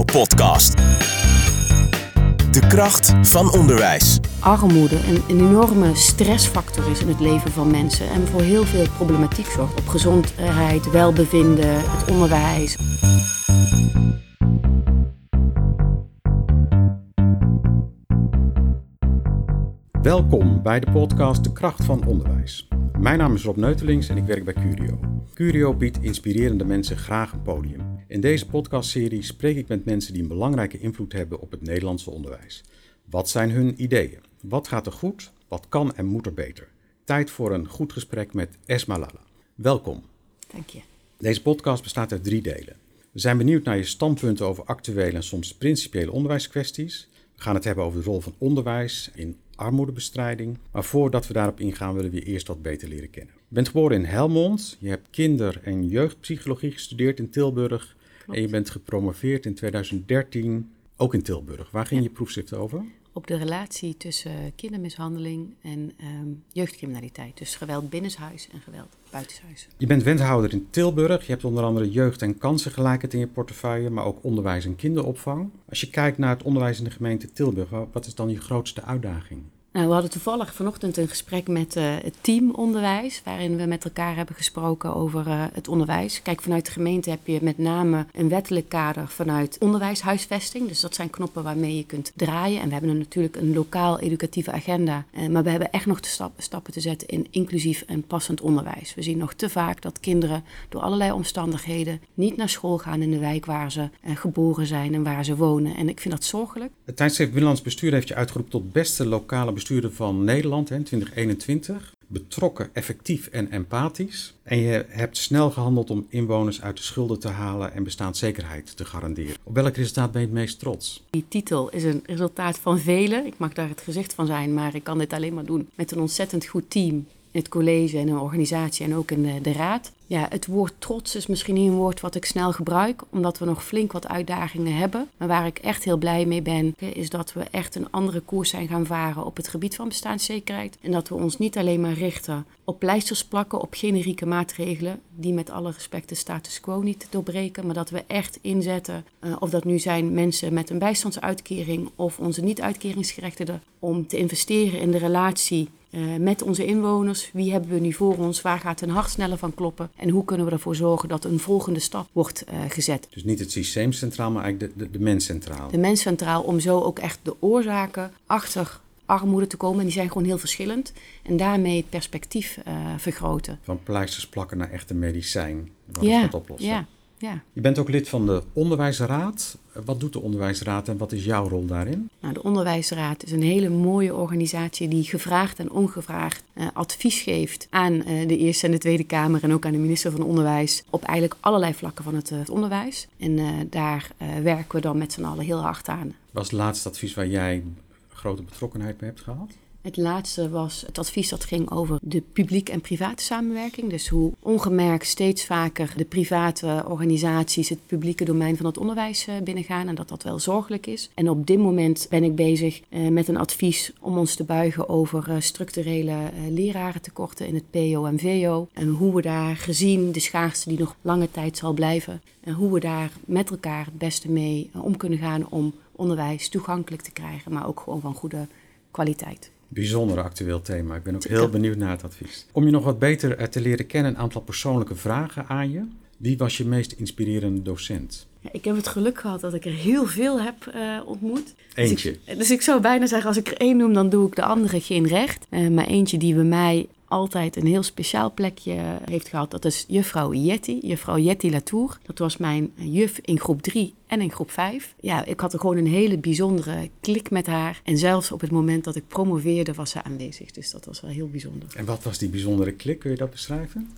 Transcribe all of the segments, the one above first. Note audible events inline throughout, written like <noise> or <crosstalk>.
Curio-podcast. De kracht van onderwijs. armoede een, een enorme stressfactor is in het leven van mensen en voor heel veel problematiek zorgt op gezondheid, welbevinden, het onderwijs. Welkom bij de podcast De Kracht van Onderwijs. Mijn naam is Rob Neutelings en ik werk bij Curio. Curio biedt inspirerende mensen graag een podium. In deze podcastserie spreek ik met mensen die een belangrijke invloed hebben op het Nederlandse onderwijs. Wat zijn hun ideeën? Wat gaat er goed? Wat kan en moet er beter? Tijd voor een goed gesprek met Esma Lalla. Welkom. Dank je. Deze podcast bestaat uit drie delen. We zijn benieuwd naar je standpunten over actuele en soms principiële onderwijskwesties. We gaan het hebben over de rol van onderwijs in armoedebestrijding. Maar voordat we daarop ingaan, willen we je eerst wat beter leren kennen. Je bent geboren in Helmond. Je hebt kinder- en jeugdpsychologie gestudeerd in Tilburg. En je bent gepromoveerd in 2013 ook in Tilburg. Waar ging je proefschrift over? Op de relatie tussen kindermishandeling en ehm, jeugdcriminaliteit. Dus geweld binnenshuis en geweld buitenshuis. Je bent wethouder in Tilburg. Je hebt onder andere jeugd- en kansengelijkheid in je portefeuille, maar ook onderwijs en kinderopvang. Als je kijkt naar het onderwijs in de gemeente Tilburg, wa- wat is dan je grootste uitdaging? Nou, we hadden toevallig vanochtend een gesprek met eh, het team onderwijs, waarin we met elkaar hebben gesproken over eh, het onderwijs. Kijk, vanuit de gemeente heb je met name een wettelijk kader vanuit onderwijshuisvesting. Dus dat zijn knoppen waarmee je kunt draaien. En we hebben natuurlijk een lokaal educatieve agenda. Eh, maar we hebben echt nog stap- stappen te zetten in inclusief en passend onderwijs. We zien nog te vaak dat kinderen door allerlei omstandigheden niet naar school gaan in de wijk waar ze geboren zijn en waar ze wonen. En ik vind dat zorgelijk. Het tijdschrift Binnenlands Bestuur heeft je uitgeroepen tot beste lokale bestuurder van Nederland hè, in 2021. Betrokken, effectief en empathisch. En je hebt snel gehandeld om inwoners uit de schulden te halen en bestaanszekerheid te garanderen. Op welk resultaat ben je het meest trots? Die titel is een resultaat van velen. Ik mag daar het gezicht van zijn, maar ik kan dit alleen maar doen met een ontzettend goed team. Het college en een organisatie en ook in de, de raad. Ja, het woord trots is misschien niet een woord wat ik snel gebruik, omdat we nog flink wat uitdagingen hebben. Maar waar ik echt heel blij mee ben, is dat we echt een andere koers zijn gaan varen op het gebied van bestaanszekerheid. En dat we ons niet alleen maar richten op pleisters plakken, op generieke maatregelen, die met alle respect de status quo niet doorbreken. Maar dat we echt inzetten, eh, of dat nu zijn mensen met een bijstandsuitkering of onze niet-uitkeringsgerechtigden, om te investeren in de relatie eh, met onze inwoners. Wie hebben we nu voor ons? Waar gaat hun hart sneller van kloppen? En hoe kunnen we ervoor zorgen dat een volgende stap wordt eh, gezet? Dus niet het systeem centraal, maar eigenlijk de, de, de mens centraal. De mens centraal om zo ook echt de oorzaken achter armoede te komen. En die zijn gewoon heel verschillend. En daarmee het perspectief eh, vergroten. Van pleisters plakken naar echte medicijn. Wat is dat oplossen? ja, ja. Je bent ook lid van de Onderwijsraad. Wat doet de Onderwijsraad en wat is jouw rol daarin? Nou, de Onderwijsraad is een hele mooie organisatie die gevraagd en ongevraagd eh, advies geeft aan eh, de Eerste en de Tweede Kamer en ook aan de minister van Onderwijs op eigenlijk allerlei vlakken van het, eh, het onderwijs. En eh, daar eh, werken we dan met z'n allen heel hard aan. Wat is het laatste advies waar jij grote betrokkenheid bij hebt gehad? Het laatste was het advies dat ging over de publiek- en private samenwerking. Dus hoe ongemerkt steeds vaker de private organisaties het publieke domein van het onderwijs eh, binnengaan en dat dat wel zorgelijk is. En op dit moment ben ik bezig eh, met een advies om ons te buigen over eh, structurele lerarentekorten in het PO en VO. En hoe we daar gezien de schaarste die nog lange tijd zal blijven, en hoe we daar met elkaar het beste mee om kunnen gaan om onderwijs toegankelijk te krijgen, maar ook gewoon van goede kwaliteit. Bijzonder actueel thema. Ik ben ook heel benieuwd naar het advies. Om je nog wat beter eh, te leren kennen, een aantal persoonlijke vragen aan je. Wie was je meest inspirerende docent? Ja, ik heb het geluk gehad dat ik er heel veel heb eh, ontmoet. Eentje. Dus ik, dus ik zou bijna zeggen, als ik er één noem, dan doe ik de andere geen recht. Eh, maar eentje die bij mij altijd een heel speciaal plekje heeft gehad, dat is juffrouw Jetty, juffrouw Jetty Latour. Dat was mijn juf in groep 3 en in groep 5. Ja, ik had er gewoon een hele bijzondere klik met haar. En zelfs op het moment dat ik promoveerde was ze aanwezig. Dus dat was wel heel bijzonder. En wat was die bijzondere klik? Kun je dat beschrijven?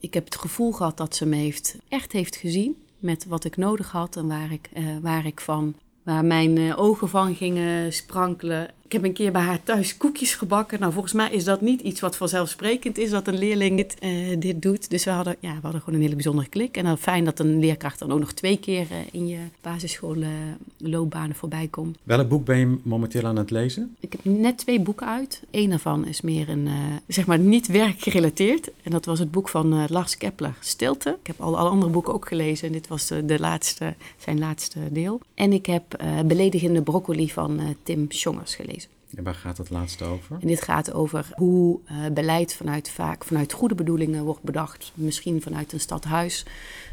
Ik heb het gevoel gehad dat ze me heeft, echt heeft gezien met wat ik nodig had en waar ik, eh, waar ik van, waar mijn eh, ogen van gingen sprankelen. Ik heb een keer bij haar thuis koekjes gebakken. Nou, volgens mij is dat niet iets wat vanzelfsprekend is dat een leerling dit, eh, dit doet. Dus we hadden, ja, we hadden gewoon een hele bijzondere klik. En dan fijn dat een leerkracht dan ook nog twee keer eh, in je basisschoolloopbanen voorbij komt. Welk boek ben je momenteel aan het lezen? Ik heb net twee boeken uit. Eén daarvan is meer een, uh, zeg maar, niet werkgerelateerd. En dat was het boek van Lars Kepler, Stilte. Ik heb al alle andere boeken ook gelezen. En dit was de, de laatste, zijn laatste deel. En ik heb Beledigende Broccoli van Tim Schongers gelezen. En waar gaat het laatste over? En dit gaat over hoe uh, beleid vanuit vaak vanuit goede bedoelingen wordt bedacht, misschien vanuit een stadhuis,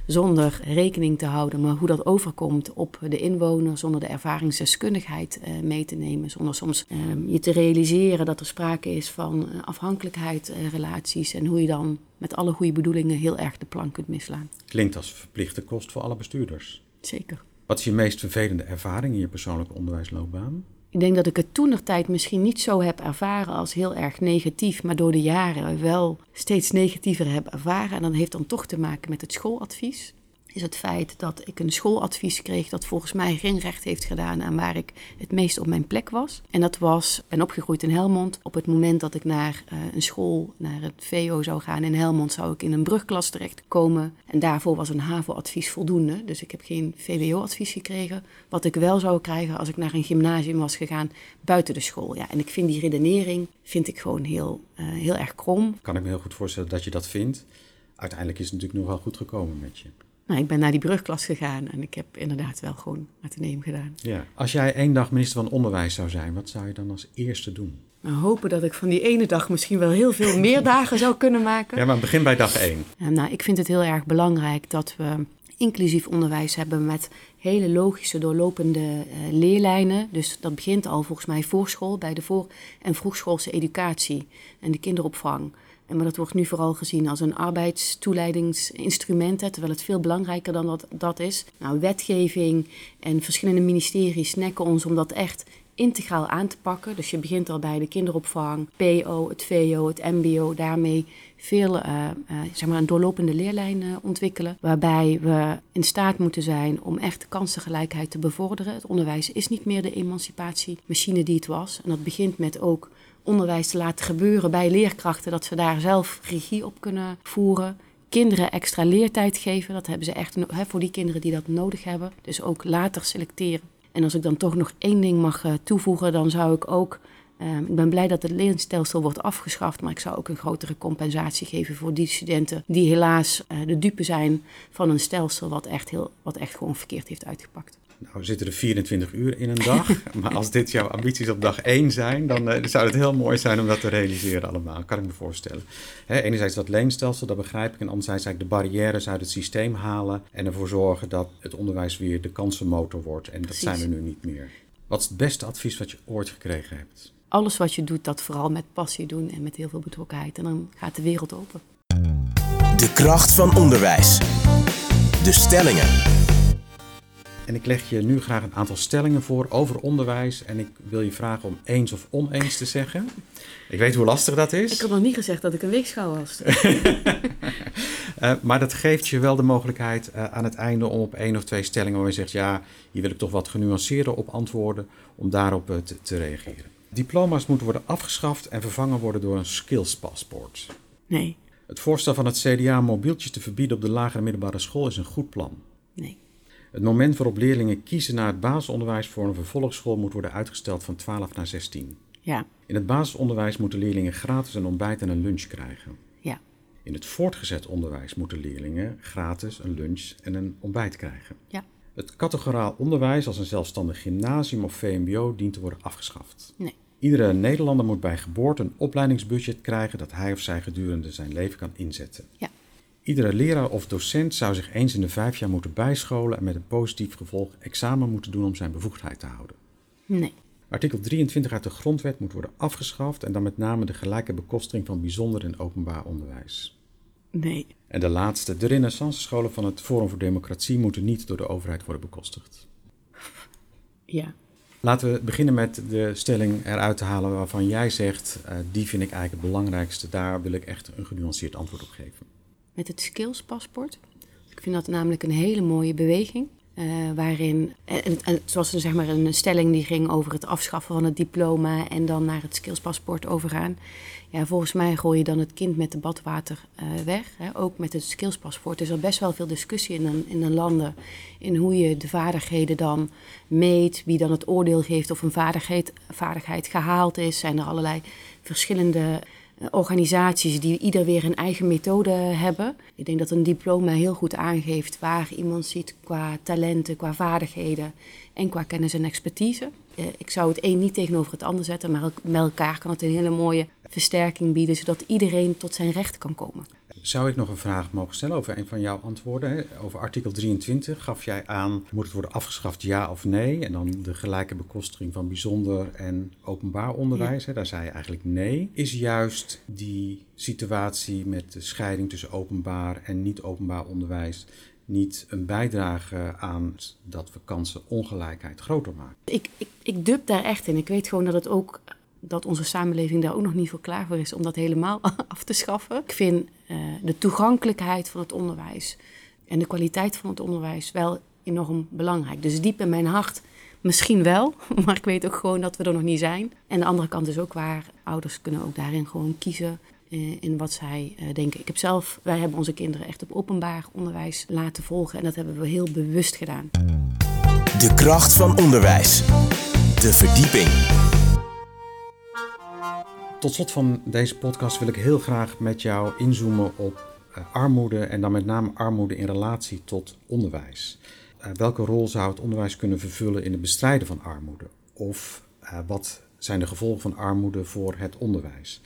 zonder rekening te houden, maar hoe dat overkomt op de inwoner, zonder de ervaringsdeskundigheid uh, mee te nemen, zonder soms uh, je te realiseren dat er sprake is van afhankelijkheid relaties en hoe je dan met alle goede bedoelingen heel erg de plank kunt mislaan. Klinkt als verplichte kost voor alle bestuurders. Zeker. Wat is je meest vervelende ervaring in je persoonlijke onderwijsloopbaan? Ik denk dat ik het toenertijd misschien niet zo heb ervaren als heel erg negatief, maar door de jaren wel steeds negatiever heb ervaren. En dat heeft dan toch te maken met het schooladvies is het feit dat ik een schooladvies kreeg dat volgens mij geen recht heeft gedaan aan waar ik het meest op mijn plek was. En dat was, en opgegroeid in Helmond, op het moment dat ik naar uh, een school, naar het VO zou gaan in Helmond, zou ik in een brugklas terechtkomen. En daarvoor was een HAVO-advies voldoende, dus ik heb geen VWO-advies gekregen. Wat ik wel zou krijgen als ik naar een gymnasium was gegaan buiten de school. Ja, en ik vind die redenering vind ik gewoon heel, uh, heel erg krom. Kan ik me heel goed voorstellen dat je dat vindt. Uiteindelijk is het natuurlijk nog wel goed gekomen met je. Nou, ik ben naar die brugklas gegaan en ik heb inderdaad wel gewoon neem gedaan. Ja. Als jij één dag minister van Onderwijs zou zijn, wat zou je dan als eerste doen? Nou, hopen dat ik van die ene dag misschien wel heel veel meer <laughs> dagen zou kunnen maken. Ja, maar begin bij dag één. nou, ik vind het heel erg belangrijk dat we inclusief onderwijs hebben met hele logische doorlopende uh, leerlijnen. Dus dat begint al volgens mij voorschool, bij de voor- en vroegschoolse educatie en de kinderopvang. Maar dat wordt nu vooral gezien als een arbeidstoeleidingsinstrument, terwijl het veel belangrijker dan dat, dat is. Nou, wetgeving en verschillende ministeries snakken ons om dat echt integraal aan te pakken. Dus je begint al bij de kinderopvang, PO, het VO, het MBO, daarmee veel uh, uh, zeg maar een doorlopende leerlijn uh, ontwikkelen. Waarbij we in staat moeten zijn om echt kansengelijkheid te bevorderen. Het onderwijs is niet meer de emancipatiemachine die het was. En dat begint met ook onderwijs te laten gebeuren bij leerkrachten, dat ze daar zelf regie op kunnen voeren. Kinderen extra leertijd geven, dat hebben ze echt voor die kinderen die dat nodig hebben. Dus ook later selecteren. En als ik dan toch nog één ding mag uh, toevoegen, dan zou ik ook. Uh, ik ben blij dat het leenstelsel wordt afgeschaft, maar ik zou ook een grotere compensatie geven voor die studenten die helaas uh, de dupe zijn van een stelsel wat echt, heel, wat echt gewoon verkeerd heeft uitgepakt. Nou zitten er 24 uur in een dag, <laughs> maar als dit jouw ambities op dag 1 zijn, dan uh, zou het heel mooi zijn om dat te realiseren allemaal, kan ik me voorstellen. Hè, enerzijds dat leenstelsel, dat begrijp ik, en anderzijds eigenlijk de barrières uit het systeem halen en ervoor zorgen dat het onderwijs weer de kansenmotor wordt en dat zijn er nu niet meer. Wat is het beste advies wat je ooit gekregen hebt? Alles wat je doet, dat vooral met passie doen en met heel veel betrokkenheid en dan gaat de wereld open. De kracht van onderwijs. De stellingen. En ik leg je nu graag een aantal stellingen voor over onderwijs. En ik wil je vragen om eens of oneens te zeggen. Ik weet hoe lastig dat is. Ik had nog niet gezegd dat ik een weegschaal was. uh, <laughs> maar dat geeft je wel de mogelijkheid uh, aan het einde om op één of twee stellingen waar je zegt... ja, hier wil ik toch wat genuanceerder op antwoorden, om daarop uh, te, te reageren. Diploma's moeten worden afgeschaft en vervangen worden door een skillspaspoort. Nee. Het voorstel van het CDA om mobieltjes te verbieden op de lagere middelbare school is een goed plan. Nee. Het moment waarop leerlingen kiezen naar het basisonderwijs voor een vervolgschool moet worden uitgesteld van 12 naar 16. Ja. In het basisonderwijs moeten leerlingen gratis een ontbijt en een lunch krijgen. Ja. In het voortgezet onderwijs moeten leerlingen gratis een lunch en een ontbijt krijgen. Ja. Het categoraal onderwijs als een zelfstandig gymnasium of VMBO dient te worden afgeschaft. Nee. Iedere Nederlander moet bij geboorte een opleidingsbudget krijgen dat hij of zij gedurende zijn leven kan inzetten. Ja. Iedere leraar of docent zou zich eens in de vijf jaar moeten bijscholen en met een positief gevolg examen moeten doen om zijn bevoegdheid te houden. Nee. Artikel 23 uit de Grondwet moet worden afgeschaft en dan met name de gelijke bekosting van bijzonder en openbaar onderwijs. Nee. En de laatste, de renaissancescholen van het Forum voor Democratie moeten niet door de overheid worden bekostigd. Ja. Laten we beginnen met de stelling eruit te halen waarvan jij zegt, uh, die vind ik eigenlijk het belangrijkste, daar wil ik echt een genuanceerd antwoord op geven met het skillspaspoort. Ik vind dat namelijk een hele mooie beweging. Uh, waarin, en, het was zeg maar een stelling die ging over het afschaffen van het diploma en dan naar het skillspaspoort overgaan. Ja, volgens mij gooi je dan het kind met de badwater uh, weg. Hè. Ook met het skillspaspoort is er best wel veel discussie in, een, in de landen in hoe je de vaardigheden dan meet, wie dan het oordeel geeft of een vaardigheid, vaardigheid gehaald is. Zijn er allerlei verschillende organisaties die ieder weer een eigen methode hebben. Ik denk dat een diploma heel goed aangeeft waar iemand ziet qua talenten, qua vaardigheden en qua kennis en expertise. Eh, ik zou het een niet tegenover het ander zetten, maar met elkaar kan het een hele mooie versterking bieden, zodat iedereen tot zijn recht kan komen. Zou ik nog een vraag mogen stellen over een van jouw antwoorden? Over artikel 23 gaf jij aan, moet het worden afgeschaft ja of nee? En dan de gelijke bekostiging van bijzonder en openbaar onderwijs. Daar zei je eigenlijk nee. Is juist die situatie met de scheiding tussen openbaar en niet openbaar onderwijs niet een bijdrage aan dat we kansenongelijkheid groter maken? Ik, ik, ik dub daar echt in. Ik weet gewoon dat het ook dat onze samenleving daar ook nog niet voor klaar voor is om dat helemaal <laughs> af te schaffen. Ik vind uh, de toegankelijkheid van het onderwijs en de kwaliteit van het onderwijs wel enorm belangrijk. Dus diep in mijn hart misschien wel, <laughs> maar ik weet ook gewoon dat we er nog niet zijn. En de andere kant is ook waar ouders kunnen ook daarin gewoon kiezen uh, in wat zij uh, denken. Ik heb zelf, wij hebben onze kinderen echt op openbaar onderwijs laten volgen en dat hebben we heel bewust gedaan. De kracht van onderwijs. De verdieping. Tot slot van deze podcast wil ik heel graag met jou inzoomen op uh, armoede en dan met name armoede in relatie tot onderwijs. Uh, welke rol zou het onderwijs kunnen vervullen in het bestrijden van armoede? Of uh, wat zijn de gevolgen van armoede voor het onderwijs?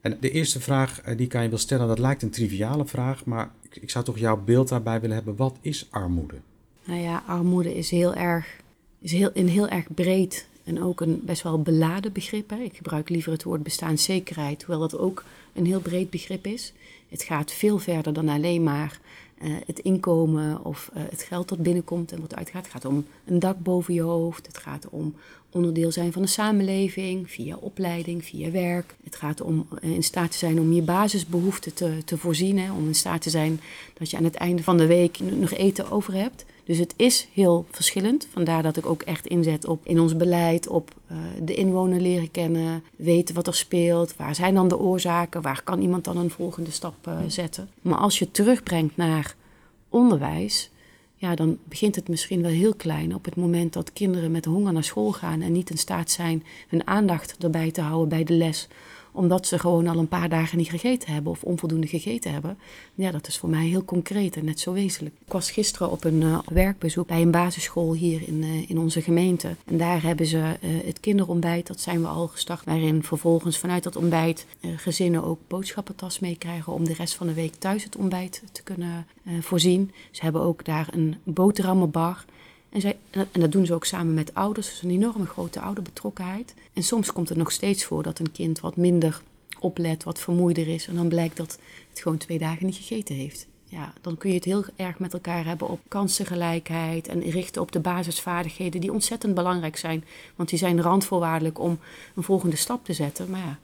En de eerste vraag die kan je wel stellen, dat lijkt een triviale vraag, maar ik, ik zou toch jouw beeld daarbij willen hebben. Wat is armoede? Nou ja, armoede is heel erg, is heel, een heel erg breed en ook een best wel beladen begrip. Hè. Ik gebruik liever het woord bestaanszekerheid, hoewel dat ook een heel breed begrip is. Het gaat veel verder dan alleen maar uh, het inkomen of uh, het geld dat binnenkomt en wat uitgaat. Het gaat om een dak boven je hoofd. Het gaat om onderdeel zijn van de samenleving via opleiding, via werk. Het gaat om uh, in staat te zijn om je basisbehoeften te, te voorzien. Hè. Om in staat te zijn dat je aan het einde van de week nog eten over hebt. Dus het is heel verschillend. Vandaar dat ik ook echt inzet op in ons beleid, op uh, de inwoner leren kennen, weten wat er speelt, waar zijn dan de oorzaken, waar kan iemand dan een volgende stap uh, zetten. Maar als je terugbrengt naar onderwijs, ja, dan begint het misschien wel heel klein. Op het moment dat kinderen met honger naar school gaan en niet in staat zijn hun aandacht erbij te houden bij de les omdat ze gewoon al een paar dagen niet gegeten hebben of onvoldoende gegeten hebben. Ja, dat is voor mij heel concreet en net zo wezenlijk. Ik was gisteren op een uh, werkbezoek bij een basisschool hier in, uh, in onze gemeente. En daar hebben ze uh, het kinderontbijt, dat zijn we al gestart. Waarin vervolgens vanuit dat ontbijt gezinnen ook boodschappentas meekrijgen om de rest van de week thuis het ontbijt te kunnen voorzien. Ze hebben ook daar een boterhammenbar. En, zij, en dat doen ze ook samen met ouders. Dus een enorme grote ouderbetrokkenheid. En soms komt het nog steeds voor dat een kind wat minder oplet, wat vermoeider is. En dan blijkt dat het gewoon twee dagen niet gegeten heeft. Ja, dan kun je het heel erg met elkaar hebben op kansengelijkheid en richten op de basisvaardigheden die ontzettend belangrijk zijn. Want die zijn randvoorwaardelijk om een volgende stap te zetten. Maar ja,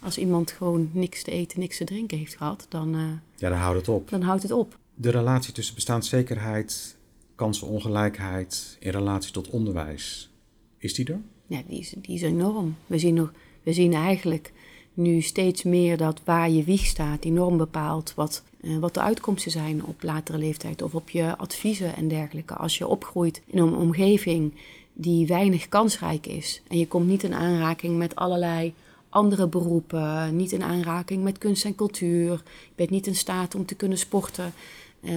als iemand gewoon niks te eten, niks te drinken heeft gehad, dan, uh, ja, dan houdt het op. Dan houdt het op. De relatie tussen bestaanszekerheid kansenongelijkheid in relatie tot onderwijs, is die er? Ja, die is, die is enorm. We zien, nog, we zien eigenlijk nu steeds meer dat waar je wieg staat enorm bepaalt wat, uh, wat de uitkomsten zijn op latere leeftijd of op je adviezen en dergelijke. Als je opgroeit in een omgeving die weinig kansrijk is en je komt niet in aanraking met allerlei andere beroepen, niet in aanraking met kunst en cultuur, je bent niet in staat om te kunnen sporten,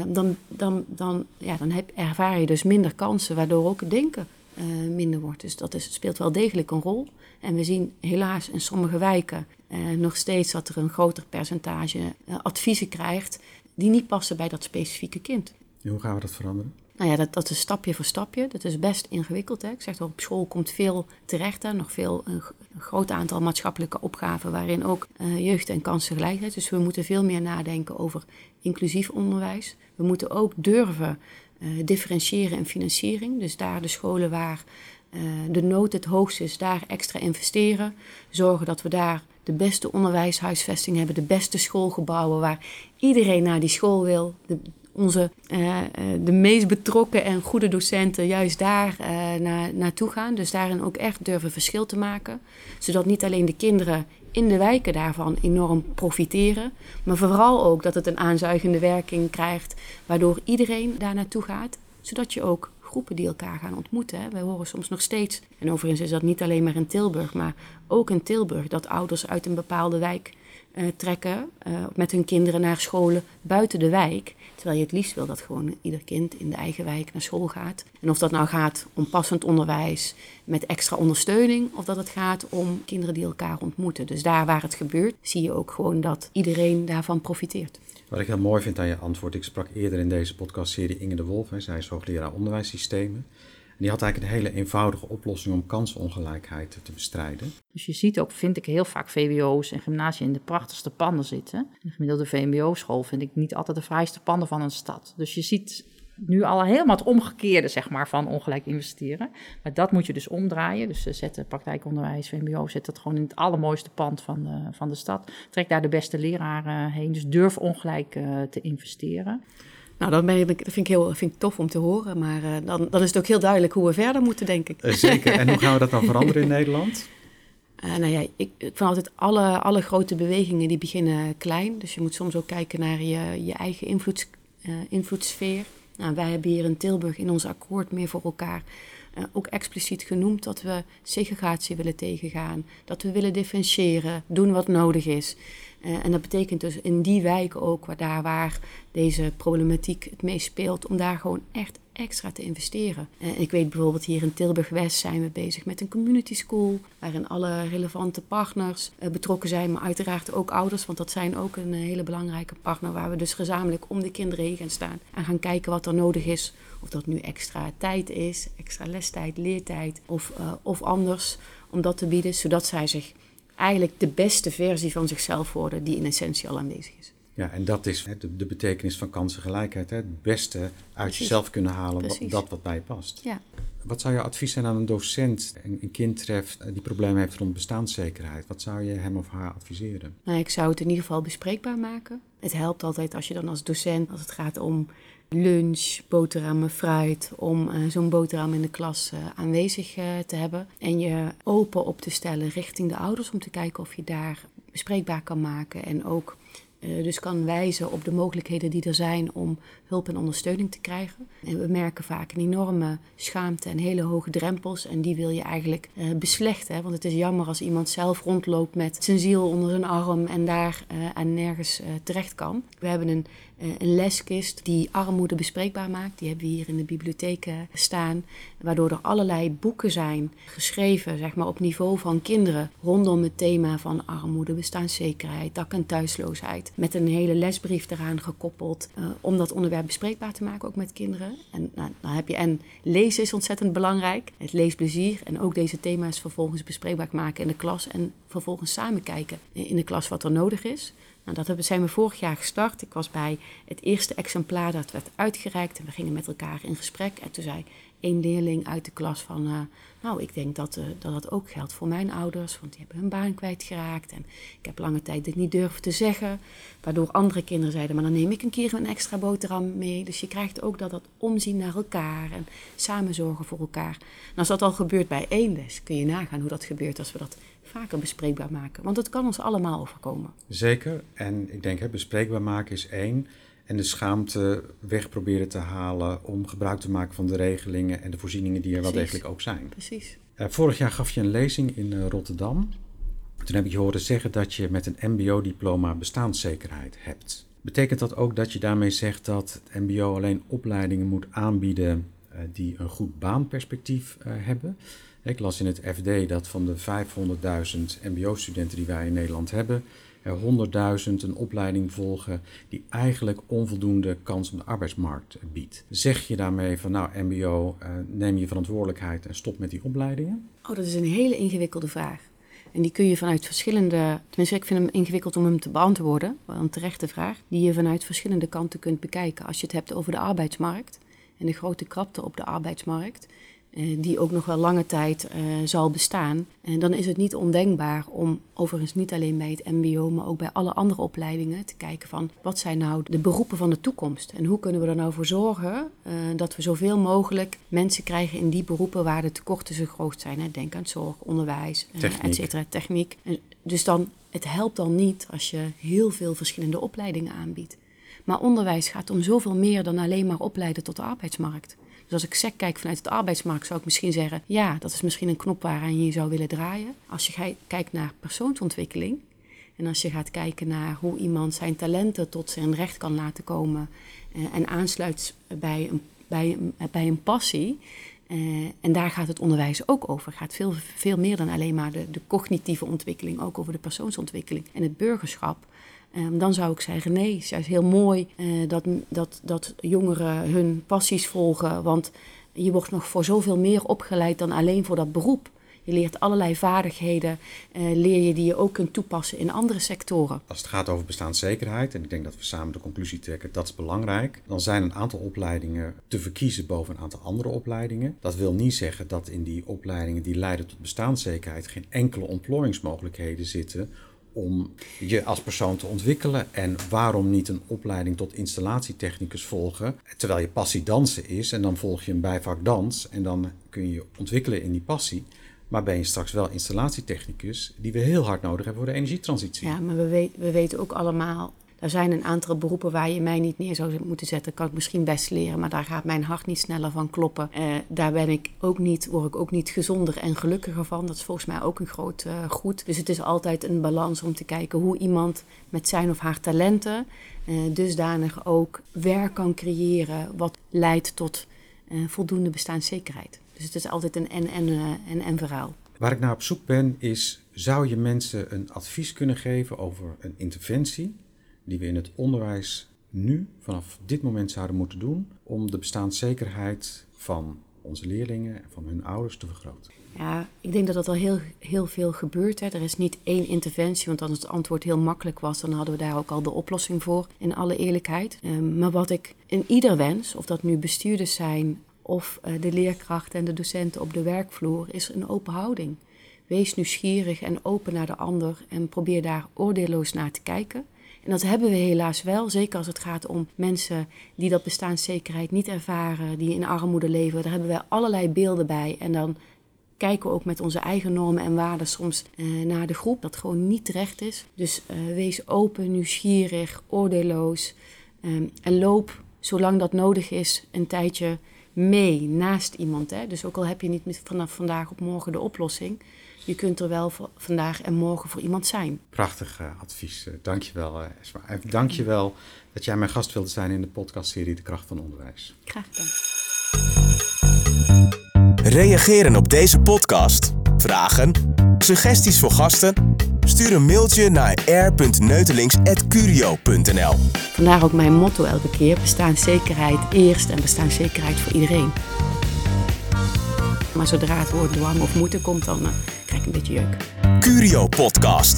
dan, dan, dan, ja, dan heb, ervaar je dus minder kansen, waardoor ook het denken uh, minder wordt. Dus dat is, speelt wel degelijk een rol. En we zien helaas in sommige wijken uh, nog steeds dat er een groter percentage adviezen krijgt die niet passen bij dat specifieke kind. En hoe gaan we dat veranderen? Nou ja, dat, dat is stapje voor stapje. Dat is best ingewikkeld. Hè? Ik zeg al, op school komt veel terecht. Hè? Nog veel, een, groot aantal maatschappelijke opgaven waarin ook uh, jeugd- en kansengelijkheid. Dus we moeten veel meer nadenken over inclusief onderwijs. We moeten ook durven uh, differentiëren in financiering. Dus daar de scholen waar uh, de nood het hoogst is, daar extra investeren. Zorgen dat we daar de beste onderwijshuisvesting hebben, de beste schoolgebouwen waar iedereen naar die school wil. De, onze, uh, de meest betrokken en goede docenten juist daar na, naartoe gaan. Dus daarin ook echt durven verschil te maken. Zodat niet alleen de kinderen in de wijken daarvan enorm profiteren. Maar vooral ook dat het een aanzuigende werking krijgt, waardoor iedereen daar naartoe gaat. Zodat je ook groepen die elkaar gaan ontmoeten. Wij horen soms nog steeds, en overigens is dat niet alleen maar in Tilburg, maar ook in Tilburg, dat ouders uit een bepaalde wijk trekken met hun kinderen naar scholen buiten de wijk. Terwijl je het liefst wil dat gewoon ieder kind in de eigen wijk naar school gaat. En of dat nou gaat om passend onderwijs met extra ondersteuning, of dat het gaat om kinderen die elkaar ontmoeten. Dus daar waar het gebeurt, zie je ook gewoon dat iedereen daarvan profiteert. Wat ik heel mooi vind aan je antwoord, ik sprak eerder in deze podcastserie Inge de Wolf, hè, zij is hoogleraar onderwijssystemen. Die had eigenlijk een hele eenvoudige oplossing om kansenongelijkheid te bestrijden. Dus je ziet ook, vind ik, heel vaak VWO's en gymnasia in de prachtigste panden zitten. De gemiddelde VMBO-school vind ik niet altijd de fraaiste panden van een stad. Dus je ziet nu al helemaal het omgekeerde zeg maar, van ongelijk investeren. Maar dat moet je dus omdraaien. Dus zet praktijkonderwijs, VMBO, zet dat gewoon in het allermooiste pand van de, van de stad. Trek daar de beste leraren heen. Dus durf ongelijk uh, te investeren. Nou, ben ik, dat vind ik heel vind ik tof om te horen. Maar uh, dan, dan is het ook heel duidelijk hoe we verder moeten, denk ik. Zeker. En hoe gaan we dat dan veranderen in Nederland? Uh, <laughs> nou ja, ik, ik vind altijd alle, alle grote bewegingen die beginnen klein. Dus je moet soms ook kijken naar je, je eigen invloeds, uh, invloedssfeer. Nou, wij hebben hier in Tilburg in ons akkoord meer voor elkaar uh, ook expliciet genoemd dat we segregatie willen tegengaan. Dat we willen differentiëren, doen wat nodig is. Uh, en dat betekent dus in die wijken ook, waar, daar waar deze problematiek het meest speelt, om daar gewoon echt extra te investeren. Uh, ik weet bijvoorbeeld hier in Tilburg-West zijn we bezig met een community school, waarin alle relevante partners uh, betrokken zijn, maar uiteraard ook ouders, want dat zijn ook een hele belangrijke partner, waar we dus gezamenlijk om de kinderen heen gaan staan en gaan kijken wat er nodig is. Of dat nu extra tijd is, extra lestijd, leertijd of, of anders, om dat te bieden, zodat zij zich eigenlijk de beste versie van zichzelf worden die in essentie al aanwezig is. Ja, en dat is de, de betekenis van kansengelijkheid. Hè? Het beste uit Precies. jezelf kunnen halen, wat, dat wat bij je past. Ja. Wat zou je advies zijn aan een docent, een, een kind treft die problemen heeft rond bestaanszekerheid? Wat zou je hem of haar adviseren? Nou, ik zou het in ieder geval bespreekbaar maken. Het helpt altijd als je dan als docent, als het gaat om lunch, boterhammen, fruit, om uh, zo'n boterham in de klas uh, aanwezig uh, te hebben. En je open op te stellen richting de ouders om te kijken of je daar bespreekbaar kan maken. En ook uh, dus kan wijzen op de mogelijkheden die er zijn om hulp en ondersteuning te krijgen. En we merken vaak een enorme schaamte en hele hoge drempels. En die wil je eigenlijk uh, beslechten. Hè? Want het is jammer als iemand zelf rondloopt met zijn ziel onder zijn arm en daar uh, aan nergens terecht kan. We hebben een, een, leskist die armoede bespreekbaar maakt. Die hebben we hier in de bibliotheek staan. Waardoor er allerlei boeken zijn geschreven zeg maar, op niveau van kinderen rondom het thema van armoede, bestaanszekerheid, dak- en thuisloosheid. Met een hele lesbrief eraan gekoppeld om dat onderwerp bespreekbaar te maken, ook met kinderen. En nou, dan heb je, en lezen is ontzettend belangrijk, het leesplezier. En ook deze thema's vervolgens bespreekbaar maken in de klas. En vervolgens samen kijken in de klas wat er nodig is. Nou, dat zijn we vorig jaar gestart. Ik was bij het eerste exemplaar dat werd uitgereikt. En we gingen met elkaar in gesprek. En toen zei één leerling uit de klas van... Uh, nou, ik denk dat, uh, dat dat ook geldt voor mijn ouders, want die hebben hun baan kwijtgeraakt. En ik heb lange tijd dit niet durven te zeggen, waardoor andere kinderen zeiden, maar dan neem ik een keer een extra boterham mee. Dus je krijgt ook dat, dat omzien naar elkaar en samen zorgen voor elkaar. En als dat al gebeurt bij één les, kun je nagaan hoe dat gebeurt als we dat vaker bespreekbaar maken. Want het kan ons allemaal overkomen. Zeker, en ik denk, hè, bespreekbaar maken is één en de schaamte weg proberen te halen om gebruik te maken van de regelingen en de voorzieningen die er Precies. wel degelijk ook zijn. Precies. Uh, vorig jaar gaf je een lezing in uh, Rotterdam. Toen heb ik je horen zeggen dat je met een MBO-diploma bestaanszekerheid hebt. Betekent dat ook dat je daarmee zegt dat het MBO alleen opleidingen moet aanbieden uh, die een goed baanperspectief hebben? Ik las in het FD dat van de 500.000 MBO-studenten die wij in Nederland hebben, 100.000 een opleiding volgen die eigenlijk onvoldoende kans op de arbeidsmarkt biedt. Zeg je daarmee van nou MBO, uh, neem je verantwoordelijkheid en stop met die opleidingen? Oh, dat is een hele ingewikkelde vraag. En die kun je vanuit verschillende, tenminste ik vind hem ingewikkeld om hem te beantwoorden, een terechte vraag, die je vanuit verschillende kanten kunt bekijken. Als je het hebt over de arbeidsmarkt en de grote krapte op de arbeidsmarkt, eh, die ook nog wel lange tijd eh, zal bestaan. En dan is het niet ondenkbaar om overigens niet alleen bij het MBO, maar ook bij alle andere opleidingen te kijken van wat zijn nou de beroepen van de toekomst en hoe kunnen we er nou voor zorgen uh, dat we zoveel mogelijk mensen krijgen in die beroepen waar de tekorten zo groot zijn. Hè? Denk aan zorg, onderwijs, uh, et cetera, techniek. En dus dan, het helpt dan niet als je heel veel verschillende opleidingen aanbiedt. Maar onderwijs gaat om zoveel meer dan alleen maar opleiden tot de arbeidsmarkt. Dus als ik SEC kijk vanuit de arbeidsmarkt, zou ik misschien zeggen: ja, dat is misschien een knop waaraan je zou willen draaien. Als je kijkt naar persoonsontwikkeling en als je gaat kijken naar hoe iemand zijn talenten tot zijn recht kan laten komen eh, en aansluit bij een, bij, bij een passie. Uh, en daar gaat het onderwijs ook over. Het gaat veel, veel meer dan alleen maar de, de cognitieve ontwikkeling, ook over de persoonsontwikkeling en het burgerschap. Um, dan zou ik zeggen, nee, het is juist heel mooi uh, dat, dat, dat jongeren hun passies volgen. Want je wordt nog voor zoveel meer opgeleid dan alleen voor dat beroep. Je leert allerlei vaardigheden, uh, leer je die je ook kunt toepassen in andere sectoren. Als het gaat over bestaanszekerheid, en ik denk dat we samen de conclusie trekken dat is belangrijk, dan zijn een aantal opleidingen te verkiezen boven een aantal andere opleidingen. Dat wil niet zeggen dat in die opleidingen die leiden tot bestaanszekerheid geen enkele ontplooiingsmogelijkheden zitten om je als persoon te ontwikkelen. En waarom niet een opleiding tot installatietechnicus volgen, terwijl je passie dansen is en dan volg je een bijvak dans en dan kun je je ontwikkelen in die passie. Maar ben je straks wel installatietechnicus, die we heel hard nodig hebben voor de energietransitie. Ja, maar we, weet, we weten ook allemaal er zijn een aantal beroepen waar je mij niet neer zou moeten zetten. Kan ik misschien best leren, maar daar gaat mijn hart niet sneller van kloppen. Uh, daar ben ik ook niet, word ik ook niet gezonder en gelukkiger van. Dat is volgens mij ook een groot uh, goed. Dus het is altijd een balans om te kijken hoe iemand met zijn of haar talenten uh, dusdanig ook werk kan creëren wat leidt tot voldoende bestaanszekerheid. Dus het is altijd een en-en en, en verhaal. Waar ik naar op zoek ben is, zou je mensen een advies kunnen geven over een interventie die we in het onderwijs nu, vanaf dit moment, zouden moeten doen om de bestaanszekerheid van onze leerlingen en van hun ouders te vergroten? Ja, ik denk dat dat al heel, heel veel gebeurt. Hè. Er is niet één interventie, want als het antwoord heel makkelijk was, dan hadden we daar ook al de oplossing voor, in alle eerlijkheid. Um, maar wat ik in ieder wens, of dat nu bestuurders zijn of uh, de leerkrachten en de docenten op de werkvloer, is een open houding. Wees nieuwsgierig en open naar de ander en probeer daar oordeelloos naar te kijken. En dat hebben we helaas wel, zeker als het gaat om mensen die dat bestaanszekerheid niet ervaren, die in armoede leven. Daar hebben we allerlei beelden bij. En dan kijken we ook met onze eigen normen en waarden soms eh, naar de groep, dat gewoon niet terecht is. Dus uh, wees open, nieuwsgierig, oordeelloos um, en loop, zolang dat nodig is, een tijdje mee naast iemand. Hè? Dus ook al heb je niet vanaf vandaag op morgen de oplossing, je kunt er wel vandaag en morgen voor iemand zijn. Prachtig uh, advies. Uh, dank je wel, uh, Esma. En dank je wel dat jij mijn gast wilde zijn in de podcastserie De Kracht van Onderwijs. Graag gedaan. Reageren op deze podcast. Vragen? Suggesties voor gasten? Stuur een mailtje naar r.neutelings.curio.nl Vandaar ook mijn motto elke keer. Bestaanszekerheid eerst en bestaanszekerheid voor iedereen. Maar zodra het woord dwang of moeten komt, dan uh, krijg ik een beetje jeuk. Curio Podcast.